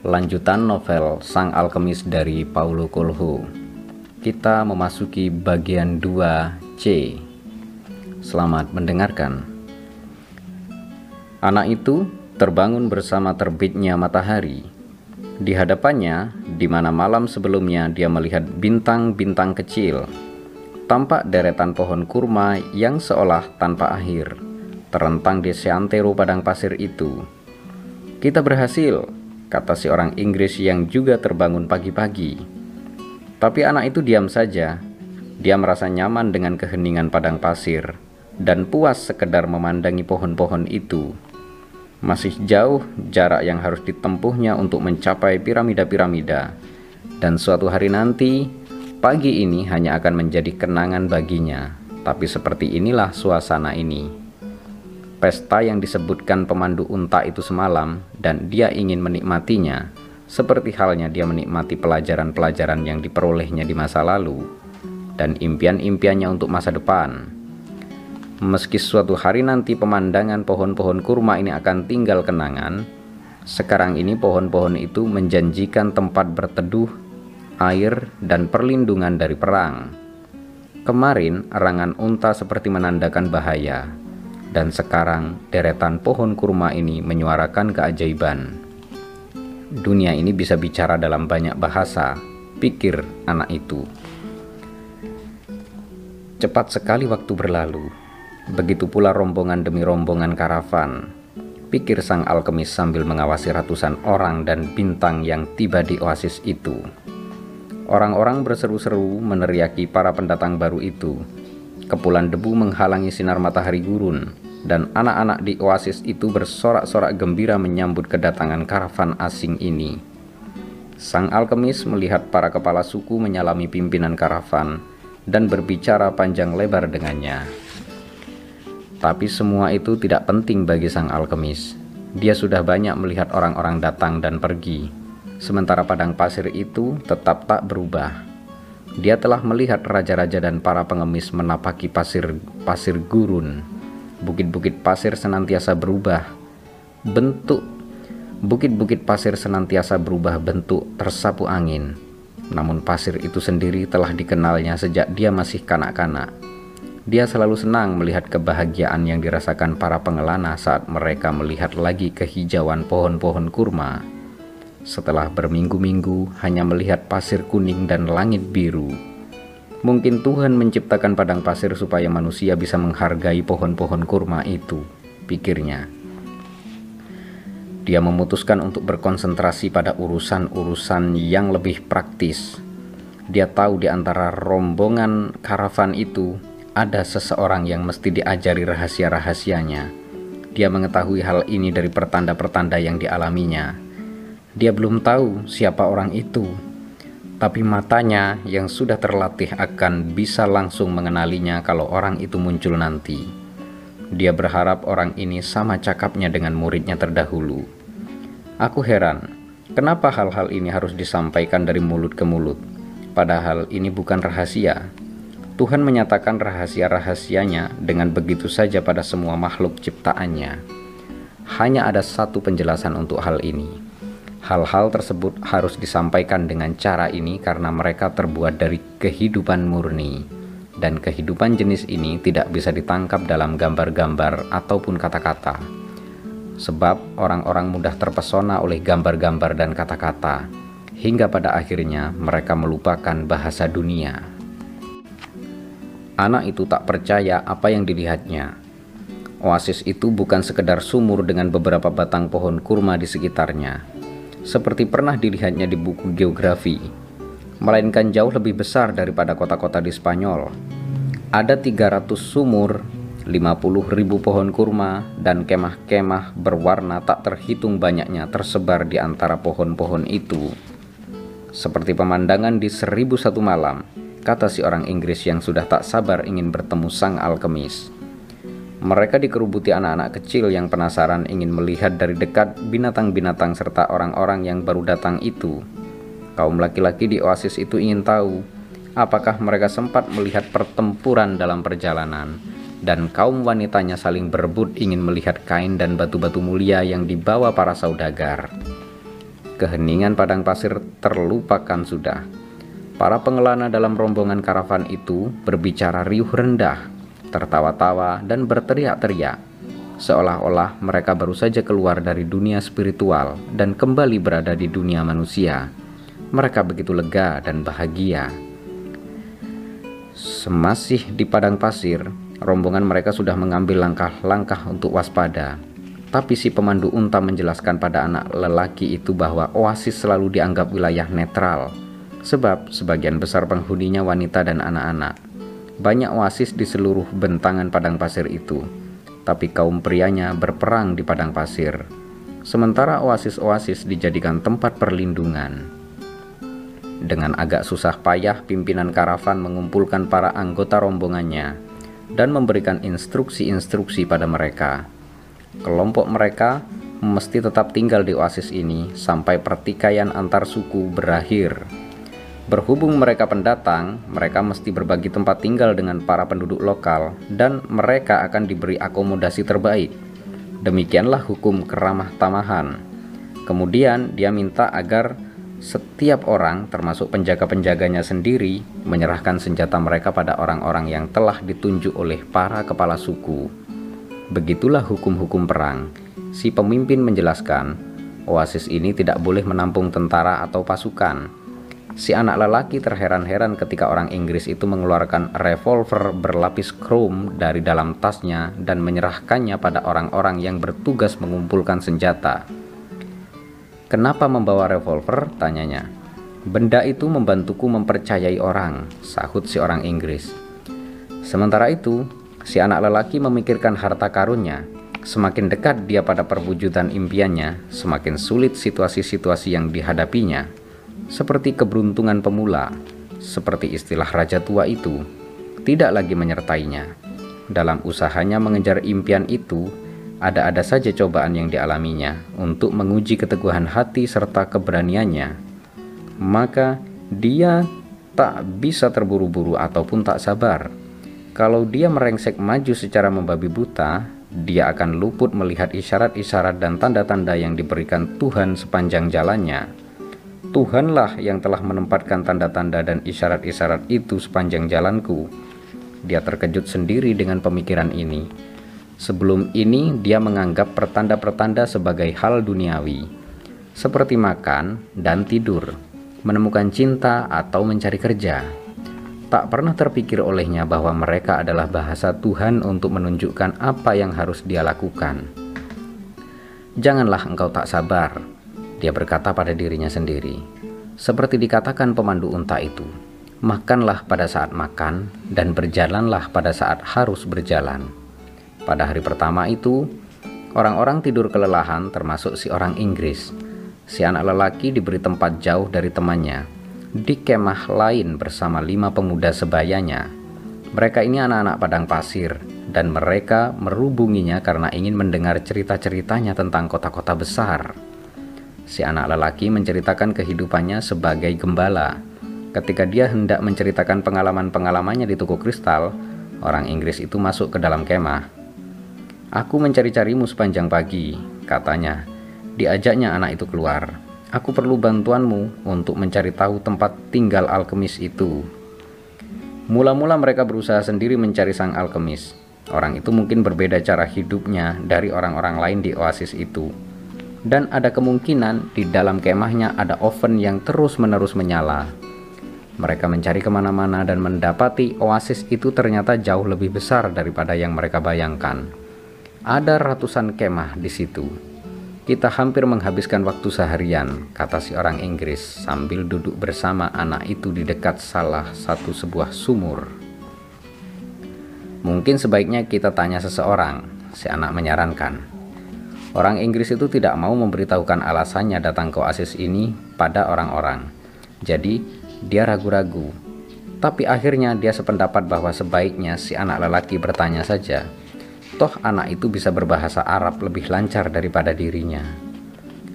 Lanjutan novel Sang Alkemis dari Paulo Coelho. Kita memasuki bagian 2C. Selamat mendengarkan. Anak itu terbangun bersama terbitnya matahari. Di hadapannya, di mana malam sebelumnya dia melihat bintang-bintang kecil, tampak deretan pohon kurma yang seolah tanpa akhir, terentang di seantero padang pasir itu. Kita berhasil, kata si orang Inggris yang juga terbangun pagi-pagi. Tapi anak itu diam saja. Dia merasa nyaman dengan keheningan padang pasir dan puas sekedar memandangi pohon-pohon itu. Masih jauh jarak yang harus ditempuhnya untuk mencapai piramida-piramida. Dan suatu hari nanti, pagi ini hanya akan menjadi kenangan baginya. Tapi seperti inilah suasana ini pesta yang disebutkan pemandu unta itu semalam dan dia ingin menikmatinya, seperti halnya dia menikmati pelajaran-pelajaran yang diperolehnya di masa lalu dan impian-impiannya untuk masa depan. Meski suatu hari nanti pemandangan pohon-pohon kurma ini akan tinggal kenangan, sekarang ini pohon-pohon itu menjanjikan tempat berteduh, air, dan perlindungan dari perang. Kemarin, erangan unta seperti menandakan bahaya, dan sekarang deretan pohon kurma ini menyuarakan keajaiban. Dunia ini bisa bicara dalam banyak bahasa, pikir anak itu. Cepat sekali waktu berlalu, begitu pula rombongan demi rombongan karavan. Pikir sang alkemis sambil mengawasi ratusan orang dan bintang yang tiba di oasis itu. Orang-orang berseru-seru meneriaki para pendatang baru itu Kepulan debu menghalangi sinar matahari gurun, dan anak-anak di oasis itu bersorak-sorak gembira menyambut kedatangan karavan asing ini. Sang alkemis melihat para kepala suku menyalami pimpinan karavan dan berbicara panjang lebar dengannya. Tapi semua itu tidak penting bagi sang alkemis. Dia sudah banyak melihat orang-orang datang dan pergi, sementara padang pasir itu tetap tak berubah. Dia telah melihat raja-raja dan para pengemis menapaki pasir pasir gurun. Bukit-bukit pasir senantiasa berubah bentuk. Bukit-bukit pasir senantiasa berubah bentuk tersapu angin. Namun pasir itu sendiri telah dikenalnya sejak dia masih kanak-kanak. Dia selalu senang melihat kebahagiaan yang dirasakan para pengelana saat mereka melihat lagi kehijauan pohon-pohon kurma setelah berminggu-minggu hanya melihat pasir kuning dan langit biru. Mungkin Tuhan menciptakan padang pasir supaya manusia bisa menghargai pohon-pohon kurma itu, pikirnya. Dia memutuskan untuk berkonsentrasi pada urusan-urusan yang lebih praktis. Dia tahu di antara rombongan karavan itu ada seseorang yang mesti diajari rahasia-rahasianya. Dia mengetahui hal ini dari pertanda-pertanda yang dialaminya dia belum tahu siapa orang itu, tapi matanya yang sudah terlatih akan bisa langsung mengenalinya kalau orang itu muncul nanti. Dia berharap orang ini sama cakapnya dengan muridnya terdahulu. Aku heran, kenapa hal-hal ini harus disampaikan dari mulut ke mulut, padahal ini bukan rahasia. Tuhan menyatakan rahasia-rahasianya dengan begitu saja pada semua makhluk ciptaannya. Hanya ada satu penjelasan untuk hal ini Hal-hal tersebut harus disampaikan dengan cara ini karena mereka terbuat dari kehidupan murni, dan kehidupan jenis ini tidak bisa ditangkap dalam gambar-gambar ataupun kata-kata. Sebab orang-orang mudah terpesona oleh gambar-gambar dan kata-kata, hingga pada akhirnya mereka melupakan bahasa dunia. Anak itu tak percaya apa yang dilihatnya. Oasis itu bukan sekedar sumur dengan beberapa batang pohon kurma di sekitarnya, seperti pernah dilihatnya di buku geografi, melainkan jauh lebih besar daripada kota-kota di Spanyol. Ada 300 sumur, 50 ribu pohon kurma, dan kemah-kemah berwarna tak terhitung banyaknya tersebar di antara pohon-pohon itu. Seperti pemandangan di seribu satu malam, kata si orang Inggris yang sudah tak sabar ingin bertemu sang alkemis. Mereka dikerubuti anak-anak kecil yang penasaran ingin melihat dari dekat binatang-binatang serta orang-orang yang baru datang itu. Kaum laki-laki di oasis itu ingin tahu apakah mereka sempat melihat pertempuran dalam perjalanan, dan kaum wanitanya saling berebut ingin melihat kain dan batu-batu mulia yang dibawa para saudagar. Keheningan padang pasir terlupakan sudah. Para pengelana dalam rombongan karavan itu berbicara riuh rendah, tertawa-tawa, dan berteriak-teriak, seolah-olah mereka baru saja keluar dari dunia spiritual dan kembali berada di dunia manusia. Mereka begitu lega dan bahagia. Semasih di padang pasir, rombongan mereka sudah mengambil langkah-langkah untuk waspada tapi si pemandu unta menjelaskan pada anak lelaki itu bahwa oasis selalu dianggap wilayah netral, sebab sebagian besar penghuninya wanita dan anak-anak. Banyak oasis di seluruh bentangan padang pasir itu, tapi kaum prianya berperang di padang pasir. Sementara oasis-oasis dijadikan tempat perlindungan. Dengan agak susah payah, pimpinan karavan mengumpulkan para anggota rombongannya dan memberikan instruksi-instruksi pada mereka Kelompok mereka mesti tetap tinggal di oasis ini sampai pertikaian antar suku berakhir. Berhubung mereka pendatang, mereka mesti berbagi tempat tinggal dengan para penduduk lokal dan mereka akan diberi akomodasi terbaik. Demikianlah hukum keramah tamahan. Kemudian dia minta agar setiap orang, termasuk penjaga-penjaganya sendiri, menyerahkan senjata mereka pada orang-orang yang telah ditunjuk oleh para kepala suku. Begitulah hukum-hukum perang. Si pemimpin menjelaskan, oasis ini tidak boleh menampung tentara atau pasukan. Si anak lelaki terheran-heran ketika orang Inggris itu mengeluarkan revolver berlapis krom dari dalam tasnya dan menyerahkannya pada orang-orang yang bertugas mengumpulkan senjata. Kenapa membawa revolver? tanyanya. Benda itu membantuku mempercayai orang, sahut si orang Inggris. Sementara itu, Si anak lelaki memikirkan harta karunnya. Semakin dekat dia pada perwujudan impiannya, semakin sulit situasi-situasi yang dihadapinya. Seperti keberuntungan pemula, seperti istilah raja tua itu, tidak lagi menyertainya. Dalam usahanya mengejar impian itu, ada-ada saja cobaan yang dialaminya untuk menguji keteguhan hati serta keberaniannya. Maka dia tak bisa terburu-buru ataupun tak sabar kalau dia merengsek maju secara membabi buta, dia akan luput melihat isyarat-isyarat dan tanda-tanda yang diberikan Tuhan sepanjang jalannya. Tuhanlah yang telah menempatkan tanda-tanda dan isyarat-isyarat itu sepanjang jalanku. Dia terkejut sendiri dengan pemikiran ini. Sebelum ini, dia menganggap pertanda-pertanda sebagai hal duniawi, seperti makan dan tidur, menemukan cinta, atau mencari kerja. Tak pernah terpikir olehnya bahwa mereka adalah bahasa Tuhan untuk menunjukkan apa yang harus dia lakukan. Janganlah engkau tak sabar, dia berkata pada dirinya sendiri. Seperti dikatakan pemandu unta itu, makanlah pada saat makan dan berjalanlah pada saat harus berjalan. Pada hari pertama itu, orang-orang tidur kelelahan termasuk si orang Inggris. Si anak lelaki diberi tempat jauh dari temannya di kemah lain bersama lima pemuda sebayanya. Mereka ini anak-anak padang pasir, dan mereka merubunginya karena ingin mendengar cerita-ceritanya tentang kota-kota besar. Si anak lelaki menceritakan kehidupannya sebagai gembala. Ketika dia hendak menceritakan pengalaman-pengalamannya di toko kristal, orang Inggris itu masuk ke dalam kemah. Aku mencari-carimu sepanjang pagi, katanya. Diajaknya anak itu keluar. Aku perlu bantuanmu untuk mencari tahu tempat tinggal alkemis itu. Mula-mula mereka berusaha sendiri mencari sang alkemis. Orang itu mungkin berbeda cara hidupnya dari orang-orang lain di oasis itu. Dan ada kemungkinan di dalam kemahnya ada oven yang terus-menerus menyala. Mereka mencari ke mana-mana dan mendapati oasis itu ternyata jauh lebih besar daripada yang mereka bayangkan. Ada ratusan kemah di situ kita hampir menghabiskan waktu seharian, kata si orang Inggris sambil duduk bersama anak itu di dekat salah satu sebuah sumur. Mungkin sebaiknya kita tanya seseorang, si anak menyarankan. Orang Inggris itu tidak mau memberitahukan alasannya datang ke oasis ini pada orang-orang. Jadi, dia ragu-ragu. Tapi akhirnya dia sependapat bahwa sebaiknya si anak lelaki bertanya saja Toh anak itu bisa berbahasa Arab lebih lancar daripada dirinya.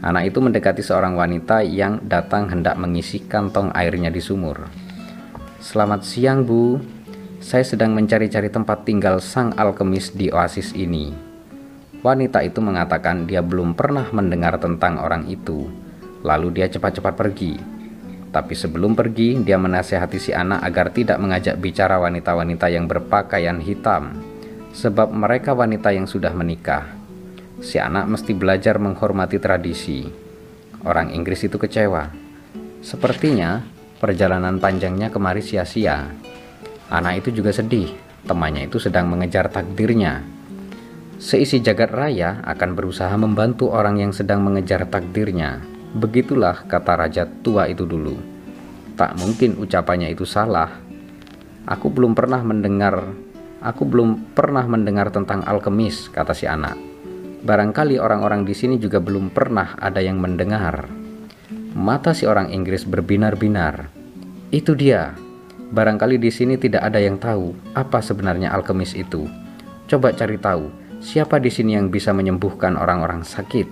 Anak itu mendekati seorang wanita yang datang hendak mengisi kantong airnya di sumur. Selamat siang bu, saya sedang mencari-cari tempat tinggal sang alkemis di oasis ini. Wanita itu mengatakan dia belum pernah mendengar tentang orang itu. Lalu dia cepat-cepat pergi. Tapi sebelum pergi, dia menasehati si anak agar tidak mengajak bicara wanita-wanita yang berpakaian hitam, sebab mereka wanita yang sudah menikah. Si anak mesti belajar menghormati tradisi. Orang Inggris itu kecewa. Sepertinya perjalanan panjangnya kemari sia-sia. Anak itu juga sedih, temannya itu sedang mengejar takdirnya. Seisi jagat raya akan berusaha membantu orang yang sedang mengejar takdirnya. Begitulah kata raja tua itu dulu. Tak mungkin ucapannya itu salah. Aku belum pernah mendengar Aku belum pernah mendengar tentang alkemis, kata si anak. Barangkali orang-orang di sini juga belum pernah ada yang mendengar. Mata si orang Inggris berbinar-binar. Itu dia. Barangkali di sini tidak ada yang tahu apa sebenarnya alkemis itu. Coba cari tahu, siapa di sini yang bisa menyembuhkan orang-orang sakit?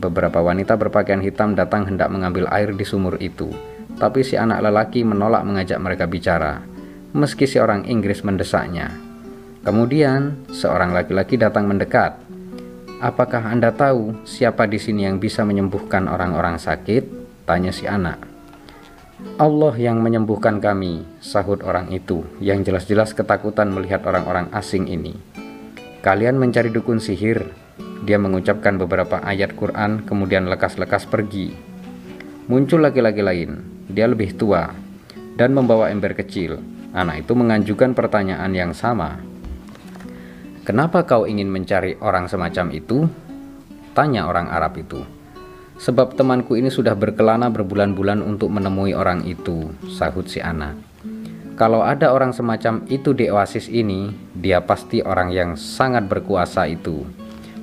Beberapa wanita berpakaian hitam datang hendak mengambil air di sumur itu, tapi si anak lelaki menolak mengajak mereka bicara meski seorang Inggris mendesaknya. Kemudian, seorang laki-laki datang mendekat. "Apakah Anda tahu siapa di sini yang bisa menyembuhkan orang-orang sakit?" tanya si anak. "Allah yang menyembuhkan kami," sahut orang itu, yang jelas-jelas ketakutan melihat orang-orang asing ini. "Kalian mencari dukun sihir?" Dia mengucapkan beberapa ayat Quran, kemudian lekas-lekas pergi. Muncul laki-laki lain, dia lebih tua dan membawa ember kecil. Anak itu mengajukan pertanyaan yang sama. "Kenapa kau ingin mencari orang semacam itu?" tanya orang Arab itu. "Sebab temanku ini sudah berkelana berbulan-bulan untuk menemui orang itu," sahut si anak. "Kalau ada orang semacam itu di oasis ini, dia pasti orang yang sangat berkuasa itu."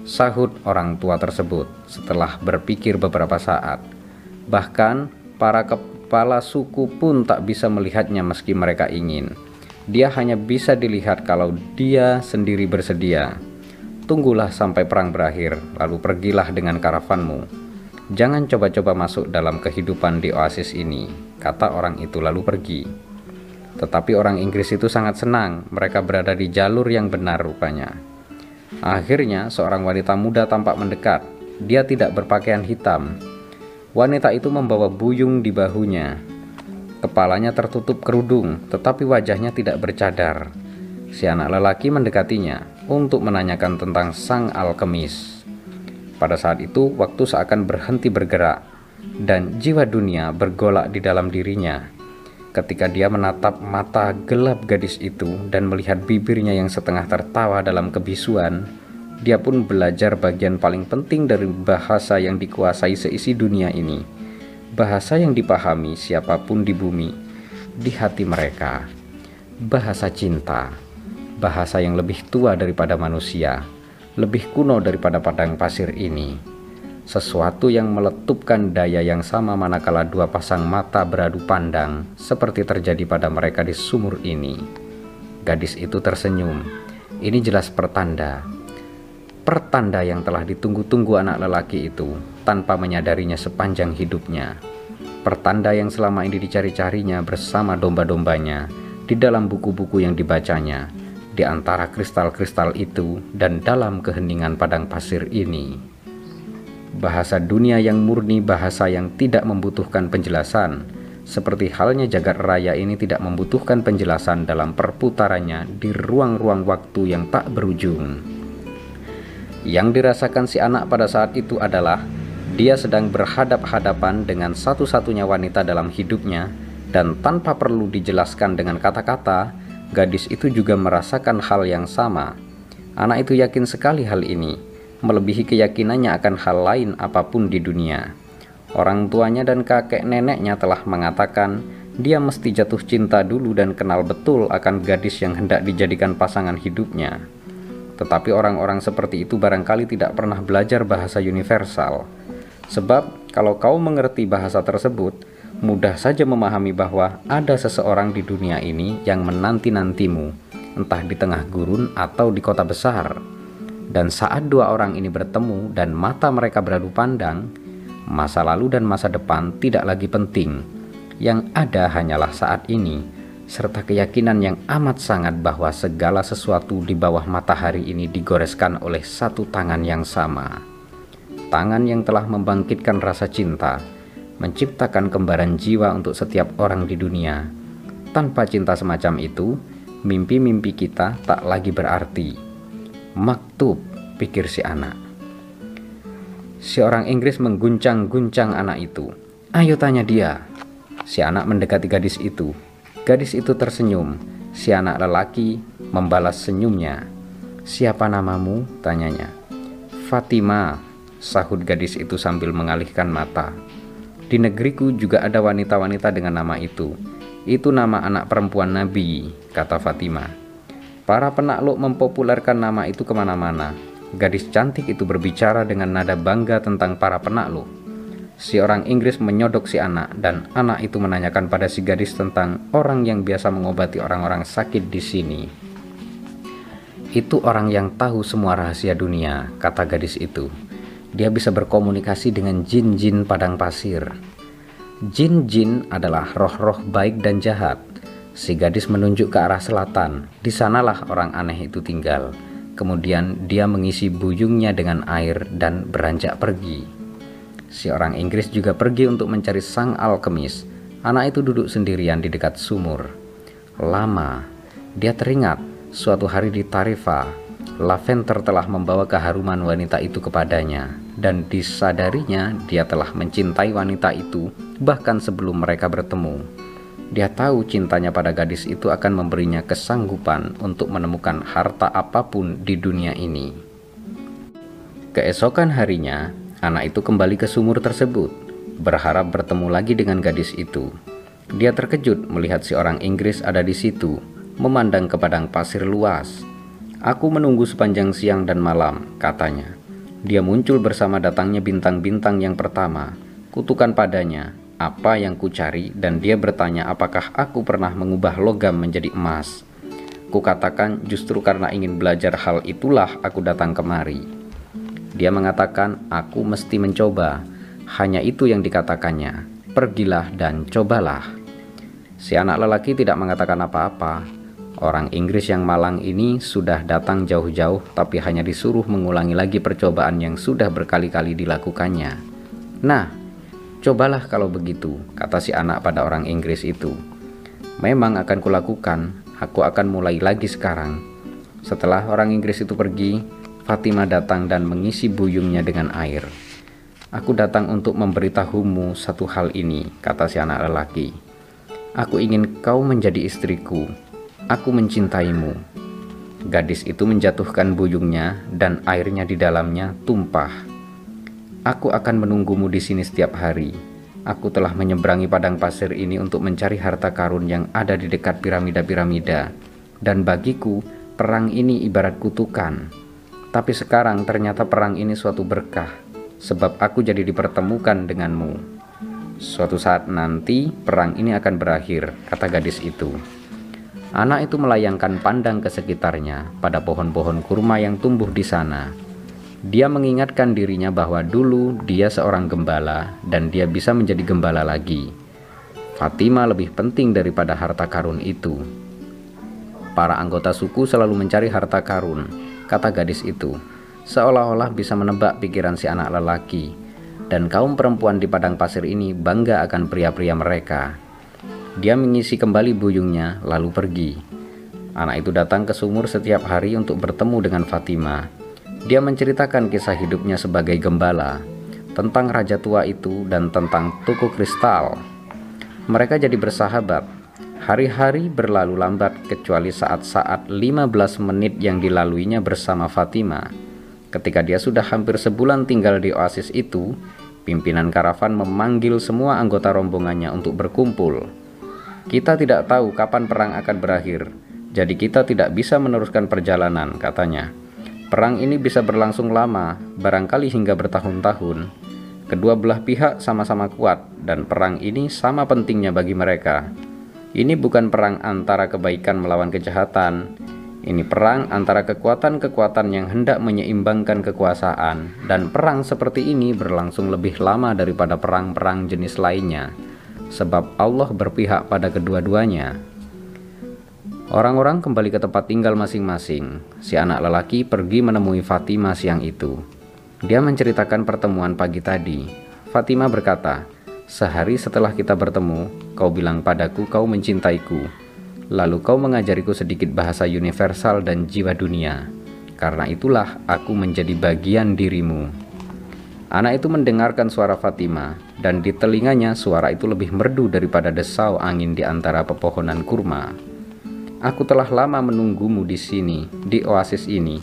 Sahut orang tua tersebut setelah berpikir beberapa saat. Bahkan para ke Kepala suku pun tak bisa melihatnya meski mereka ingin. Dia hanya bisa dilihat kalau dia sendiri bersedia. Tunggulah sampai perang berakhir, lalu pergilah dengan karavanmu. Jangan coba-coba masuk dalam kehidupan di oasis ini, kata orang itu lalu pergi. Tetapi orang Inggris itu sangat senang, mereka berada di jalur yang benar rupanya. Akhirnya, seorang wanita muda tampak mendekat. Dia tidak berpakaian hitam, Wanita itu membawa buyung di bahunya. Kepalanya tertutup kerudung, tetapi wajahnya tidak bercadar. Si anak lelaki mendekatinya untuk menanyakan tentang sang alkemis. Pada saat itu, waktu seakan berhenti bergerak, dan jiwa dunia bergolak di dalam dirinya. Ketika dia menatap mata gelap gadis itu dan melihat bibirnya yang setengah tertawa dalam kebisuan, dia pun belajar bagian paling penting dari bahasa yang dikuasai seisi dunia ini. Bahasa yang dipahami siapa pun di bumi, di hati mereka. Bahasa cinta, bahasa yang lebih tua daripada manusia, lebih kuno daripada padang pasir ini. Sesuatu yang meletupkan daya yang sama manakala dua pasang mata beradu pandang, seperti terjadi pada mereka di sumur ini. Gadis itu tersenyum. Ini jelas pertanda pertanda yang telah ditunggu-tunggu anak lelaki itu tanpa menyadarinya sepanjang hidupnya. Pertanda yang selama ini dicari-carinya bersama domba-dombanya di dalam buku-buku yang dibacanya, di antara kristal-kristal itu dan dalam keheningan padang pasir ini. Bahasa dunia yang murni bahasa yang tidak membutuhkan penjelasan, seperti halnya jagat raya ini tidak membutuhkan penjelasan dalam perputarannya di ruang-ruang waktu yang tak berujung. Yang dirasakan si anak pada saat itu adalah dia sedang berhadap-hadapan dengan satu-satunya wanita dalam hidupnya dan tanpa perlu dijelaskan dengan kata-kata, gadis itu juga merasakan hal yang sama. Anak itu yakin sekali hal ini, melebihi keyakinannya akan hal lain apa pun di dunia. Orang tuanya dan kakek neneknya telah mengatakan dia mesti jatuh cinta dulu dan kenal betul akan gadis yang hendak dijadikan pasangan hidupnya. Tetapi orang-orang seperti itu barangkali tidak pernah belajar bahasa universal. Sebab kalau kau mengerti bahasa tersebut, mudah saja memahami bahwa ada seseorang di dunia ini yang menanti-nantimu, entah di tengah gurun atau di kota besar. Dan saat dua orang ini bertemu dan mata mereka beradu pandang, masa lalu dan masa depan tidak lagi penting. Yang ada hanyalah saat ini serta keyakinan yang amat sangat bahwa segala sesuatu di bawah matahari ini digoreskan oleh satu tangan yang sama. tangan yang telah membangkitkan rasa cinta, menciptakan kembaran jiwa untuk setiap orang di dunia. Tanpa cinta semacam itu, mimpi-mimpi kita tak lagi berarti. Maktub, pikir si anak. Si orang Inggris mengguncang-guncang anak itu. Ayo tanya dia. Si anak mendekati gadis itu. Gadis itu tersenyum. Si anak lelaki membalas senyumnya. Siapa namamu? tanyanya. Fatima, sahut gadis itu sambil mengalihkan mata. Di negeriku juga ada wanita-wanita dengan nama itu. Itu nama anak perempuan Nabi, kata Fatima. Para penakluk mempopulerkan nama itu ke mana-mana. Gadis cantik itu berbicara dengan nada bangga tentang para penakluk. Si orang Inggris menyodok si anak dan anak itu menanyakan pada si gadis tentang orang yang biasa mengobati orang-orang sakit di sini. Itu orang yang tahu semua rahasia dunia, kata gadis itu. Dia bisa berkomunikasi dengan jin-jin padang pasir. Jin-jin adalah roh-roh baik dan jahat. Si gadis menunjuk ke arah selatan. Di sanalah orang aneh itu tinggal. Kemudian dia mengisi buyungnya dengan air dan beranjak pergi. Si orang Inggris juga pergi untuk mencari sang alkemis. Anak itu duduk sendirian di dekat sumur. Lama, dia teringat suatu hari di Tarifa Lavender telah membawa keharuman wanita itu kepadanya, dan disadarinya dia telah mencintai wanita itu bahkan sebelum mereka bertemu. Dia tahu cintanya pada gadis itu akan memberinya kesanggupan untuk menemukan harta apa pun di dunia ini. Keesokan harinya, anak itu kembali ke sumur tersebut, berharap bertemu lagi dengan gadis itu. Dia terkejut melihat si orang Inggris ada di situ, memandang ke padang pasir luas Aku menunggu sepanjang siang dan malam, katanya. Dia muncul bersama datangnya bintang-bintang yang pertama. Kutukan padanya, apa yang kucari, dan dia bertanya apakah aku pernah mengubah logam menjadi emas. Kukatakan justru karena ingin belajar hal itulah aku datang kemari. Dia mengatakan aku mesti mencoba. Hanya itu yang dikatakannya. Pergilah dan cobalah. Si anak lelaki tidak mengatakan apa-apa, Orang Inggris yang malang ini sudah datang jauh-jauh tapi hanya disuruh mengulangi lagi percobaan yang sudah berkali-kali dilakukannya. Nah, cobalah kalau begitu, kata si anak pada orang Inggris itu. Memang akan kulakukan, aku akan mulai lagi sekarang. Setelah orang Inggris itu pergi, Fatima datang dan mengisi buyungnya dengan air. Aku datang untuk memberitahumu satu hal ini, kata si anak lelaki. Aku ingin kau menjadi istriku, Aku mencintaimu. Gadis itu menjatuhkan buyungnya dan airnya di dalamnya tumpah. Aku akan menunggumu di sini setiap hari. Aku telah menyeberangi padang pasir ini untuk mencari harta karun yang ada di dekat piramida-piramida. Dan bagiku, perang ini ibarat kutukan. Tapi sekarang ternyata perang ini suatu berkah, sebab aku jadi dipertemukan denganmu. Suatu saat nanti, perang ini akan berakhir, kata gadis itu. Anak itu melayangkan pandang ke sekitarnya pada pohon-pohon kurma yang tumbuh di sana. Dia mengingatkan dirinya bahwa dulu dia seorang gembala dan dia bisa menjadi gembala lagi. Fatima lebih penting daripada harta karun itu. Para anggota suku selalu mencari harta karun, kata gadis itu, seolah-olah bisa menebak pikiran si anak lelaki. Dan kaum perempuan di padang pasir ini bangga akan pria-pria mereka dia mengisi kembali buyungnya, lalu pergi. Anak itu datang ke sumur setiap hari untuk bertemu dengan Fatima. Dia menceritakan kisah hidupnya sebagai gembala, tentang raja tua itu dan tentang tuku kristal. Mereka jadi bersahabat. Hari-hari berlalu lambat kecuali saat-saat 15 menit yang dilaluinya bersama Fatima. Ketika dia sudah hampir sebulan tinggal di oasis itu, pimpinan karavan memanggil semua anggota rombongannya untuk berkumpul. Kita tidak tahu kapan perang akan berakhir, jadi kita tidak bisa meneruskan perjalanan, katanya. Perang ini bisa berlangsung lama, barangkali hingga bertahun-tahun. Kedua belah pihak sama-sama kuat, dan perang ini sama pentingnya bagi mereka. Ini bukan perang antara kebaikan melawan kejahatan. Ini perang antara kekuatan-kekuatan yang hendak menyeimbangkan kekuasaan, dan perang seperti ini berlangsung lebih lama daripada perang-perang jenis lainnya sebab Allah berpihak pada kedua-duanya. Orang-orang kembali ke tempat tinggal masing-masing. Si anak lelaki pergi menemui Fatima siang itu. Dia menceritakan pertemuan pagi tadi. Fatima berkata, "Sehari setelah kita bertemu, kau bilang padaku kau mencintaiku. Lalu kau mengajariku sedikit bahasa universal dan jiwa dunia. Karena itulah aku menjadi bagian dirimu." Anak itu mendengarkan suara Fatima, dan di telinganya suara itu lebih merdu daripada desau angin di antara pepohonan kurma. Aku telah lama menunggumu di sini, di oasis ini.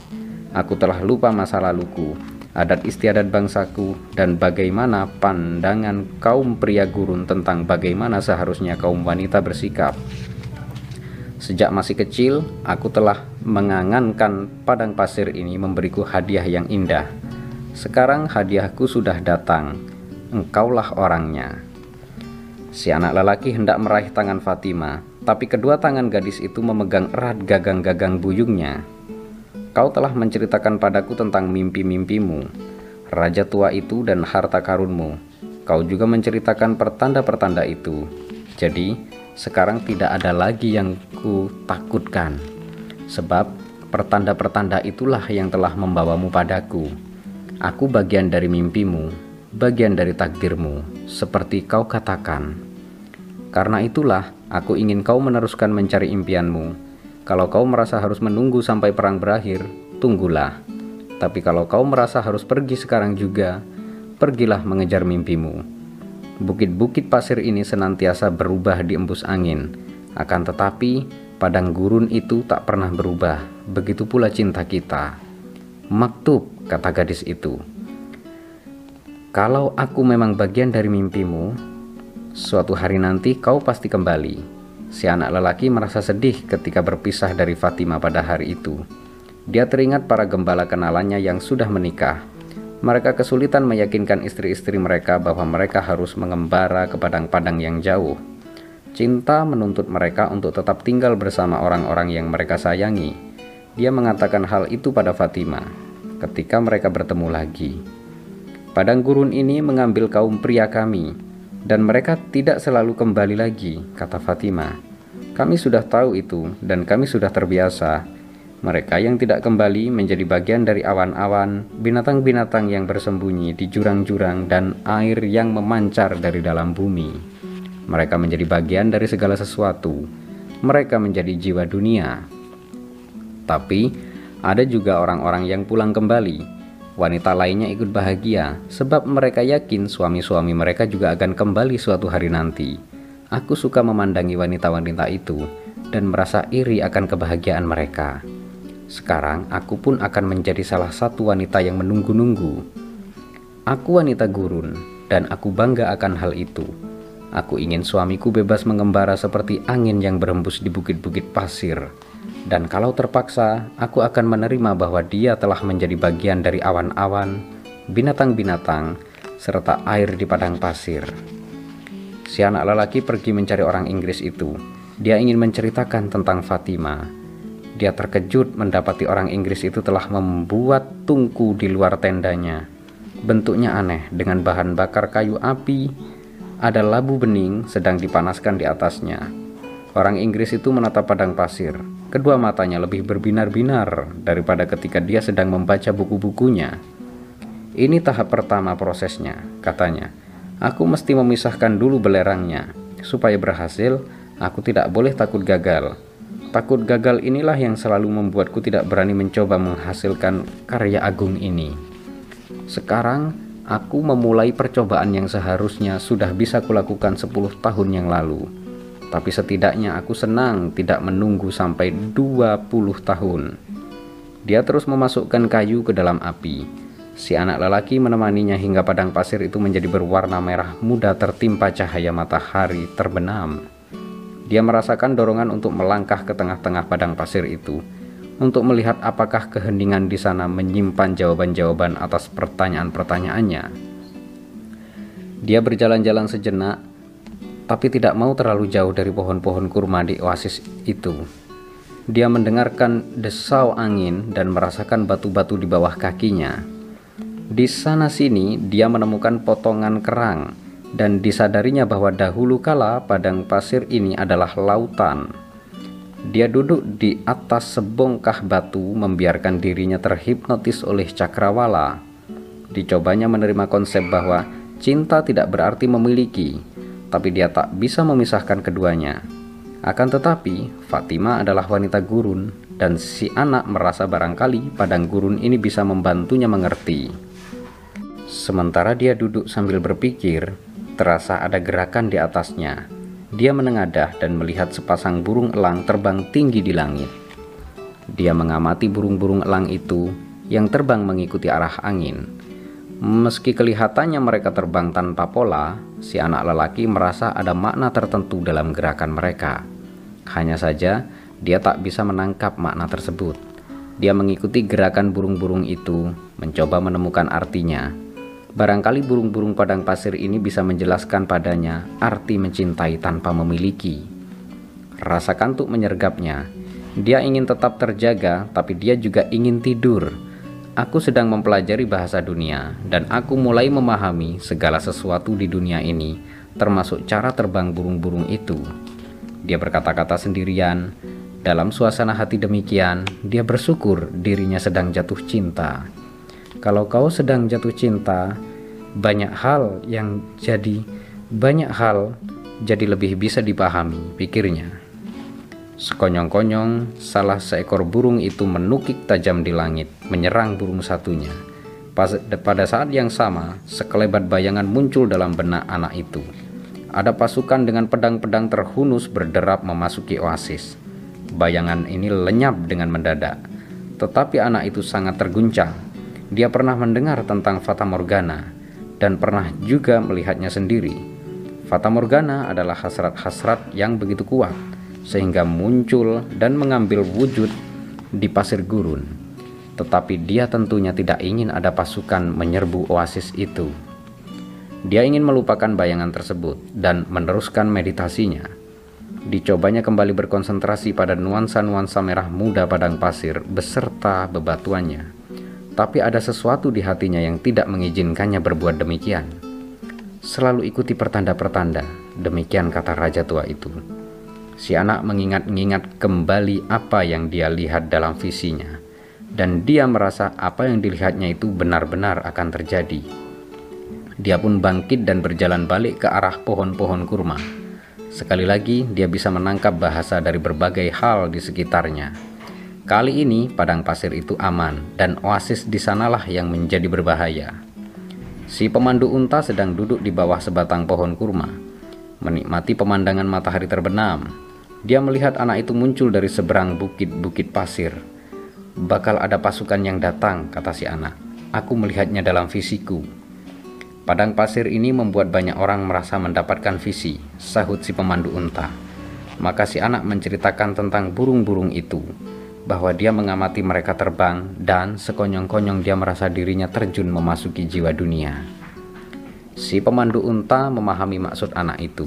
Aku telah lupa masa laluku, adat istiadat bangsaku, dan bagaimana pandangan kaum pria gurun tentang bagaimana seharusnya kaum wanita bersikap. Sejak masih kecil, aku telah mengangankan padang pasir ini memberiku hadiah yang indah. Sekarang hadiahku sudah datang, engkaulah orangnya. Si anak lelaki hendak meraih tangan Fatima, tapi kedua tangan gadis itu memegang erat gagang-gagang buyungnya. Kau telah menceritakan padaku tentang mimpi-mimpimu, raja tua itu dan harta karunmu. Kau juga menceritakan pertanda-pertanda itu. Jadi, sekarang tidak ada lagi yang ku takutkan. Sebab pertanda-pertanda itulah yang telah membawamu padaku. Aku bagian dari mimpimu, bagian dari takdirmu, seperti kau katakan. Karena itulah aku ingin kau meneruskan mencari impianmu kalau kau merasa harus menunggu sampai perang berakhir, tunggulah. Tapi kalau kau merasa harus pergi sekarang juga, pergilah mengejar mimpimu. Bukit-bukit pasir ini senantiasa berubah di embus angin, akan tetapi padang gurun itu tak pernah berubah. Begitu pula cinta kita. Maktub, kata gadis itu. Kalau aku memang bagian dari mimpimu, suatu hari nanti kau pasti kembali Si anak lelaki merasa sedih ketika berpisah dari Fatima pada hari itu. Dia teringat para gembala kenalannya yang sudah menikah. Mereka kesulitan meyakinkan istri-istri mereka bahwa mereka harus mengembara ke padang-padang yang jauh. Cinta menuntut mereka untuk tetap tinggal bersama orang-orang yang mereka sayangi. Dia mengatakan hal itu pada Fatima ketika mereka bertemu lagi. Padang gurun ini mengambil kaum pria kami, dan mereka tidak selalu kembali lagi, kata Fatima. Kami sudah tahu itu, dan kami sudah terbiasa. Mereka yang tidak kembali menjadi bagian dari awan-awan, binatang-binatang yang bersembunyi di jurang-jurang, dan air yang memancar dari dalam bumi. Mereka menjadi bagian dari segala sesuatu. Mereka menjadi jiwa dunia. Tapi ada juga orang-orang yang pulang kembali Wanita lainnya ikut bahagia sebab mereka yakin suami-suami mereka juga akan kembali suatu hari nanti. Aku suka memandangi wanita-wanita itu dan merasa iri akan kebahagiaan mereka. Sekarang aku pun akan menjadi salah satu wanita yang menunggu-nunggu. Aku wanita gurun dan aku bangga akan hal itu. Aku ingin suamiku bebas mengembara seperti angin yang berembus di bukit-bukit pasir dan kalau terpaksa, aku akan menerima bahwa dia telah menjadi bagian dari awan-awan, binatang-binatang, serta air di padang pasir. Si anak lelaki pergi mencari orang Inggris itu. Dia ingin menceritakan tentang Fatima. Dia terkejut mendapati orang Inggris itu telah membuat tungku di luar tendanya. Bentuknya aneh dengan bahan bakar kayu api. Ada labu bening sedang dipanaskan di atasnya. Orang Inggris itu menatap padang pasir. Kedua matanya lebih berbinar-binar daripada ketika dia sedang membaca buku-bukunya. Ini tahap pertama prosesnya, katanya. Aku mesti memisahkan dulu belerangnya. Supaya berhasil, aku tidak boleh takut gagal. Takut gagal inilah yang selalu membuatku tidak berani mencoba menghasilkan karya agung ini. Sekarang, aku memulai percobaan yang seharusnya sudah bisa kulakukan 10 tahun yang lalu tapi setidaknya aku senang tidak menunggu sampai 20 tahun. Dia terus memasukkan kayu ke dalam api. Si anak lelaki menemaninya hingga padang pasir itu menjadi berwarna merah muda tertimpa cahaya matahari terbenam. Dia merasakan dorongan untuk melangkah ke tengah-tengah padang pasir itu, untuk melihat apakah keheningan di sana menyimpan jawaban-jawaban atas pertanyaan-pertanyaannya. Dia berjalan-jalan sejenak, tapi tidak mau terlalu jauh dari pohon-pohon kurma di oasis itu. Dia mendengarkan desau angin dan merasakan batu-batu di bawah kakinya. Di sana-sini, dia menemukan potongan kerang dan disadarinya bahwa dahulu kala padang pasir ini adalah lautan. Dia duduk di atas sebongkah batu, membiarkan dirinya terhipnotis oleh cakrawala. dicobanya menerima konsep bahwa cinta tidak berarti memiliki, tapi dia tak bisa memisahkan keduanya. Akan tetapi, Fatima adalah wanita gurun, dan si anak merasa barangkali padang gurun ini bisa membantunya mengerti. Sementara dia duduk sambil berpikir, terasa ada gerakan di atasnya. Dia menengadah dan melihat sepasang burung elang terbang tinggi di langit. Dia mengamati burung-burung elang itu yang terbang mengikuti arah angin. Meski kelihatannya mereka terbang tanpa pola, si anak lelaki merasa ada makna tertentu dalam gerakan mereka. Hanya saja, dia tak bisa menangkap makna tersebut. Dia mengikuti gerakan burung-burung itu, mencoba menemukan artinya. Barangkali burung-burung padang pasir ini bisa menjelaskan padanya arti mencintai tanpa memiliki. Rasa kantuk menyergapnya. Dia ingin tetap terjaga, tapi dia juga ingin tidur Aku sedang mempelajari bahasa dunia, dan aku mulai memahami segala sesuatu di dunia ini, termasuk cara terbang burung-burung itu. Dia berkata-kata sendirian. Dalam suasana hati demikian, dia bersyukur dirinya sedang jatuh cinta. Kalau kau sedang jatuh cinta, banyak hal yang jadi banyak hal jadi lebih bisa dipahami, pikirnya. Sekonyong-konyong, salah seekor burung itu menukik tajam di langit, menyerang burung satunya. Pada saat yang sama, sekelebat bayangan muncul dalam benak anak itu. Ada pasukan dengan pedang-pedang terhunus berderap memasuki oasis. Bayangan ini lenyap dengan mendadak, tetapi anak itu sangat terguncang. Dia pernah mendengar tentang Fata Morgana dan pernah juga melihatnya sendiri. Fata Morgana adalah hasrat-hasrat yang begitu kuat sehingga muncul dan mengambil wujud di pasir gurun. Tetapi dia tentunya tidak ingin ada pasukan menyerbu oasis itu. Dia ingin melupakan bayangan tersebut dan meneruskan meditasinya. Dicobanya kembali berkonsentrasi pada nuansa-nuansa merah muda padang pasir beserta bebatuannya. Tapi ada sesuatu di hatinya yang tidak mengizinkannya berbuat demikian. Selalu ikuti pertanda-pertanda, demikian kata raja tua itu. Si anak mengingat-ingat kembali apa yang dia lihat dalam visinya, dan dia merasa apa yang dilihatnya itu benar-benar akan terjadi. Dia pun bangkit dan berjalan balik ke arah pohon-pohon kurma. Sekali lagi, dia bisa menangkap bahasa dari berbagai hal di sekitarnya. Kali ini, padang pasir itu aman, dan oasis di sanalah yang menjadi berbahaya. Si pemandu unta sedang duduk di bawah sebatang pohon kurma, menikmati pemandangan matahari terbenam dia melihat anak itu muncul dari seberang bukit-bukit pasir. Bakal ada pasukan yang datang, kata si anak. Aku melihatnya dalam visiku. Padang pasir ini membuat banyak orang merasa mendapatkan visi, sahut si pemandu unta. Maka si anak menceritakan tentang burung-burung itu, bahwa dia mengamati mereka terbang dan sekonyong-konyong dia merasa dirinya terjun memasuki jiwa dunia. Si pemandu unta memahami maksud anak itu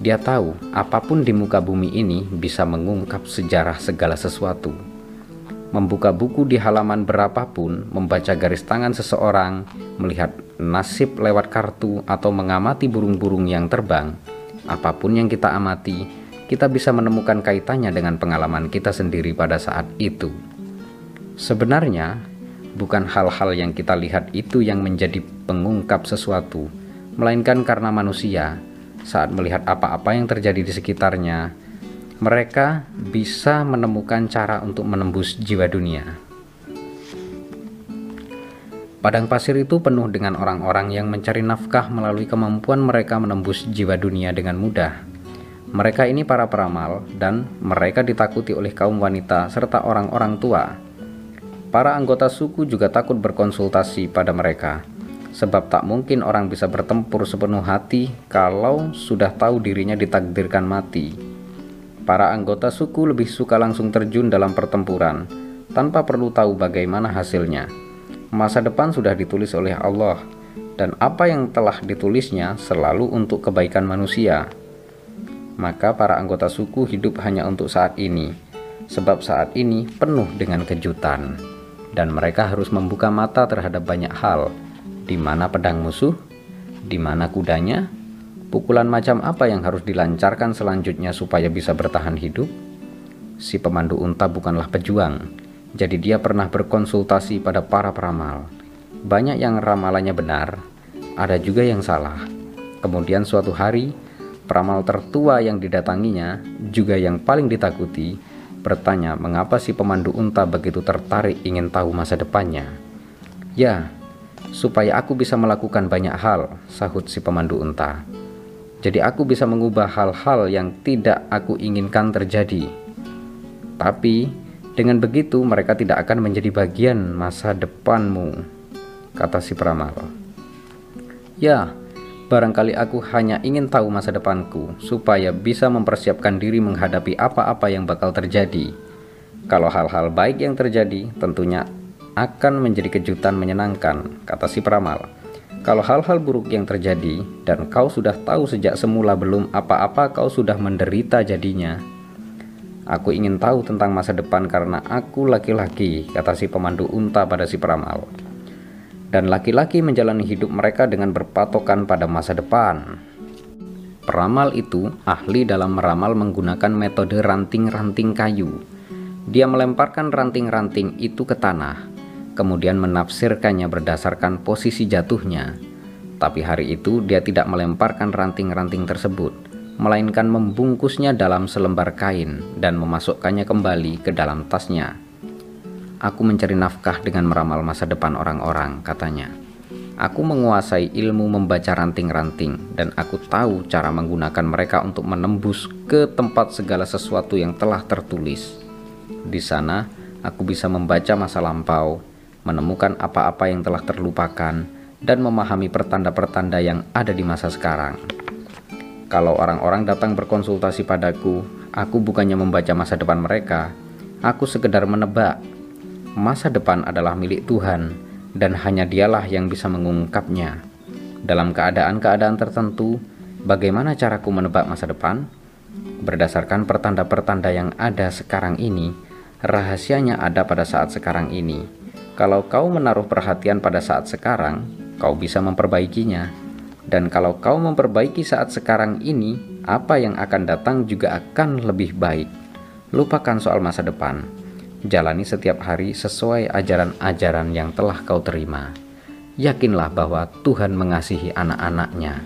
dia tahu apa pun di muka bumi ini bisa mengungkap sejarah segala sesuatu. Membuka buku di halaman berapapun, membaca garis tangan seseorang, melihat nasib lewat kartu, atau mengamati burung-burung yang terbang, apa pun yang kita amati, kita bisa menemukan kaitannya dengan pengalaman kita sendiri pada saat itu. Sebenarnya, bukan hal-hal yang kita lihat itu yang menjadi pengungkap sesuatu, melainkan karena manusia saat melihat apa-apa yang terjadi di sekitarnya, mereka bisa menemukan cara untuk menembus jiwa dunia. Padang pasir itu penuh dengan orang-orang yang mencari nafkah melalui kemampuan mereka menembus jiwa dunia dengan mudah. Mereka ini para peramal, dan mereka ditakuti oleh kaum wanita serta orang-orang tua. Para anggota suku juga takut berkonsultasi pada mereka sebab tak mungkin orang bisa bertempur sepenuh hati kalau sudah tahu dirinya ditakdirkan mati. Para anggota suku lebih suka langsung terjun dalam pertempuran tanpa perlu tahu bagaimana hasilnya. Masa depan sudah ditulis oleh Allah, dan apa yang telah ditulisnya selalu untuk kebaikan manusia. Maka para anggota suku hidup hanya untuk saat ini, sebab saat ini penuh dengan kejutan, dan mereka harus membuka mata terhadap banyak hal di mana pedang musuh, di mana kudanya, pukulan macam apa yang harus dilancarkan selanjutnya supaya bisa bertahan hidup. Si pemandu unta bukanlah pejuang, jadi dia pernah berkonsultasi pada para peramal. Banyak yang ramalannya benar, ada juga yang salah. Kemudian suatu hari, peramal tertua yang didatanginya, juga yang paling ditakuti, bertanya mengapa si pemandu unta begitu tertarik ingin tahu masa depannya. Ya, supaya aku bisa melakukan banyak hal, sahut si pemandu unta. Jadi aku bisa mengubah hal-hal yang tidak aku inginkan terjadi. Tapi dengan begitu mereka tidak akan menjadi bagian masa depanmu, kata si peramal. Ya, barangkali aku hanya ingin tahu masa depanku supaya bisa mempersiapkan diri menghadapi apa-apa yang bakal terjadi. Kalau hal-hal baik yang terjadi, tentunya akan menjadi kejutan menyenangkan, kata si peramal. Kalau hal-hal buruk yang terjadi dan kau sudah tahu sejak semula belum apa-apa kau sudah menderita jadinya. Aku ingin tahu tentang masa depan karena aku laki-laki, kata si pemandu unta pada si peramal. Dan laki-laki menjalani hidup mereka dengan berpatokan pada masa depan. Peramal itu ahli dalam meramal menggunakan metode ranting-ranting kayu. Dia melemparkan ranting-ranting itu ke tanah kemudian menafsirkannya berdasarkan posisi jatuhnya. Tapi hari itu dia tidak melemparkan ranting-ranting tersebut, melainkan membungkusnya dalam selembar kain dan memasukkannya kembali ke dalam tasnya. Aku mencari nafkah dengan meramal masa depan orang-orang, katanya. Aku menguasai ilmu membaca ranting-ranting dan aku tahu cara menggunakan mereka untuk menembus ke tempat segala sesuatu yang telah tertulis. Di sana, aku bisa membaca masa lampau, menemukan apa-apa yang telah terlupakan, dan memahami pertanda-pertanda yang ada di masa sekarang. Kalau orang-orang datang berkonsultasi padaku, aku bukannya membaca masa depan mereka, aku sekedar menebak. Masa depan adalah milik Tuhan, dan hanya dialah yang bisa mengungkapnya. Dalam keadaan-keadaan tertentu, bagaimana caraku menebak masa depan? Berdasarkan pertanda-pertanda yang ada sekarang ini, rahasianya ada pada saat sekarang ini kalau kau menaruh perhatian pada saat sekarang, kau bisa memperbaikinya. Dan kalau kau memperbaiki saat sekarang ini, apa yang akan datang juga akan lebih baik. Lupakan soal masa depan. Jalani setiap hari sesuai ajaran-ajaran yang telah kau terima. Yakinlah bahwa Tuhan mengasihi anak-anaknya.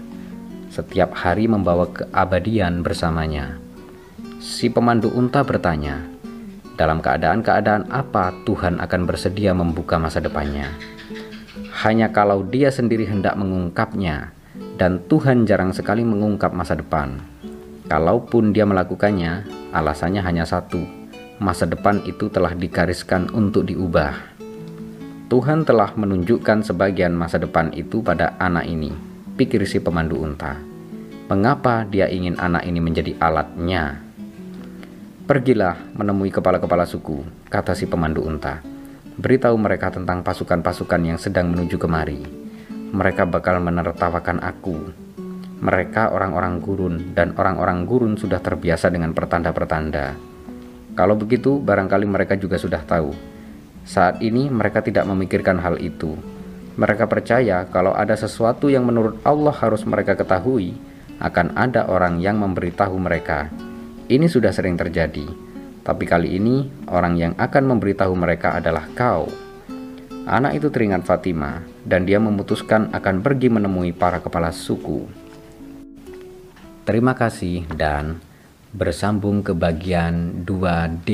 Setiap hari membawa keabadian bersamanya. Si pemandu unta bertanya, dalam keadaan-keadaan apa Tuhan akan bersedia membuka masa depannya. Hanya kalau dia sendiri hendak mengungkapnya, dan Tuhan jarang sekali mengungkap masa depan. Kalaupun dia melakukannya, alasannya hanya satu, masa depan itu telah digariskan untuk diubah. Tuhan telah menunjukkan sebagian masa depan itu pada anak ini, pikir si pemandu unta. Mengapa dia ingin anak ini menjadi alatnya Pergilah menemui kepala-kepala suku, kata si pemandu unta. Beritahu mereka tentang pasukan-pasukan yang sedang menuju kemari. Mereka bakal menertawakan aku. Mereka orang-orang gurun dan orang-orang gurun sudah terbiasa dengan pertanda-pertanda. Kalau begitu, barangkali mereka juga sudah tahu. Saat ini mereka tidak memikirkan hal itu. Mereka percaya kalau ada sesuatu yang menurut Allah harus mereka ketahui, akan ada orang yang memberitahu mereka. Ini sudah sering terjadi, tapi kali ini orang yang akan memberitahu mereka adalah kau. Anak itu teringat Fatima, dan dia memutuskan akan pergi menemui para kepala suku. Terima kasih dan bersambung ke bagian 2D.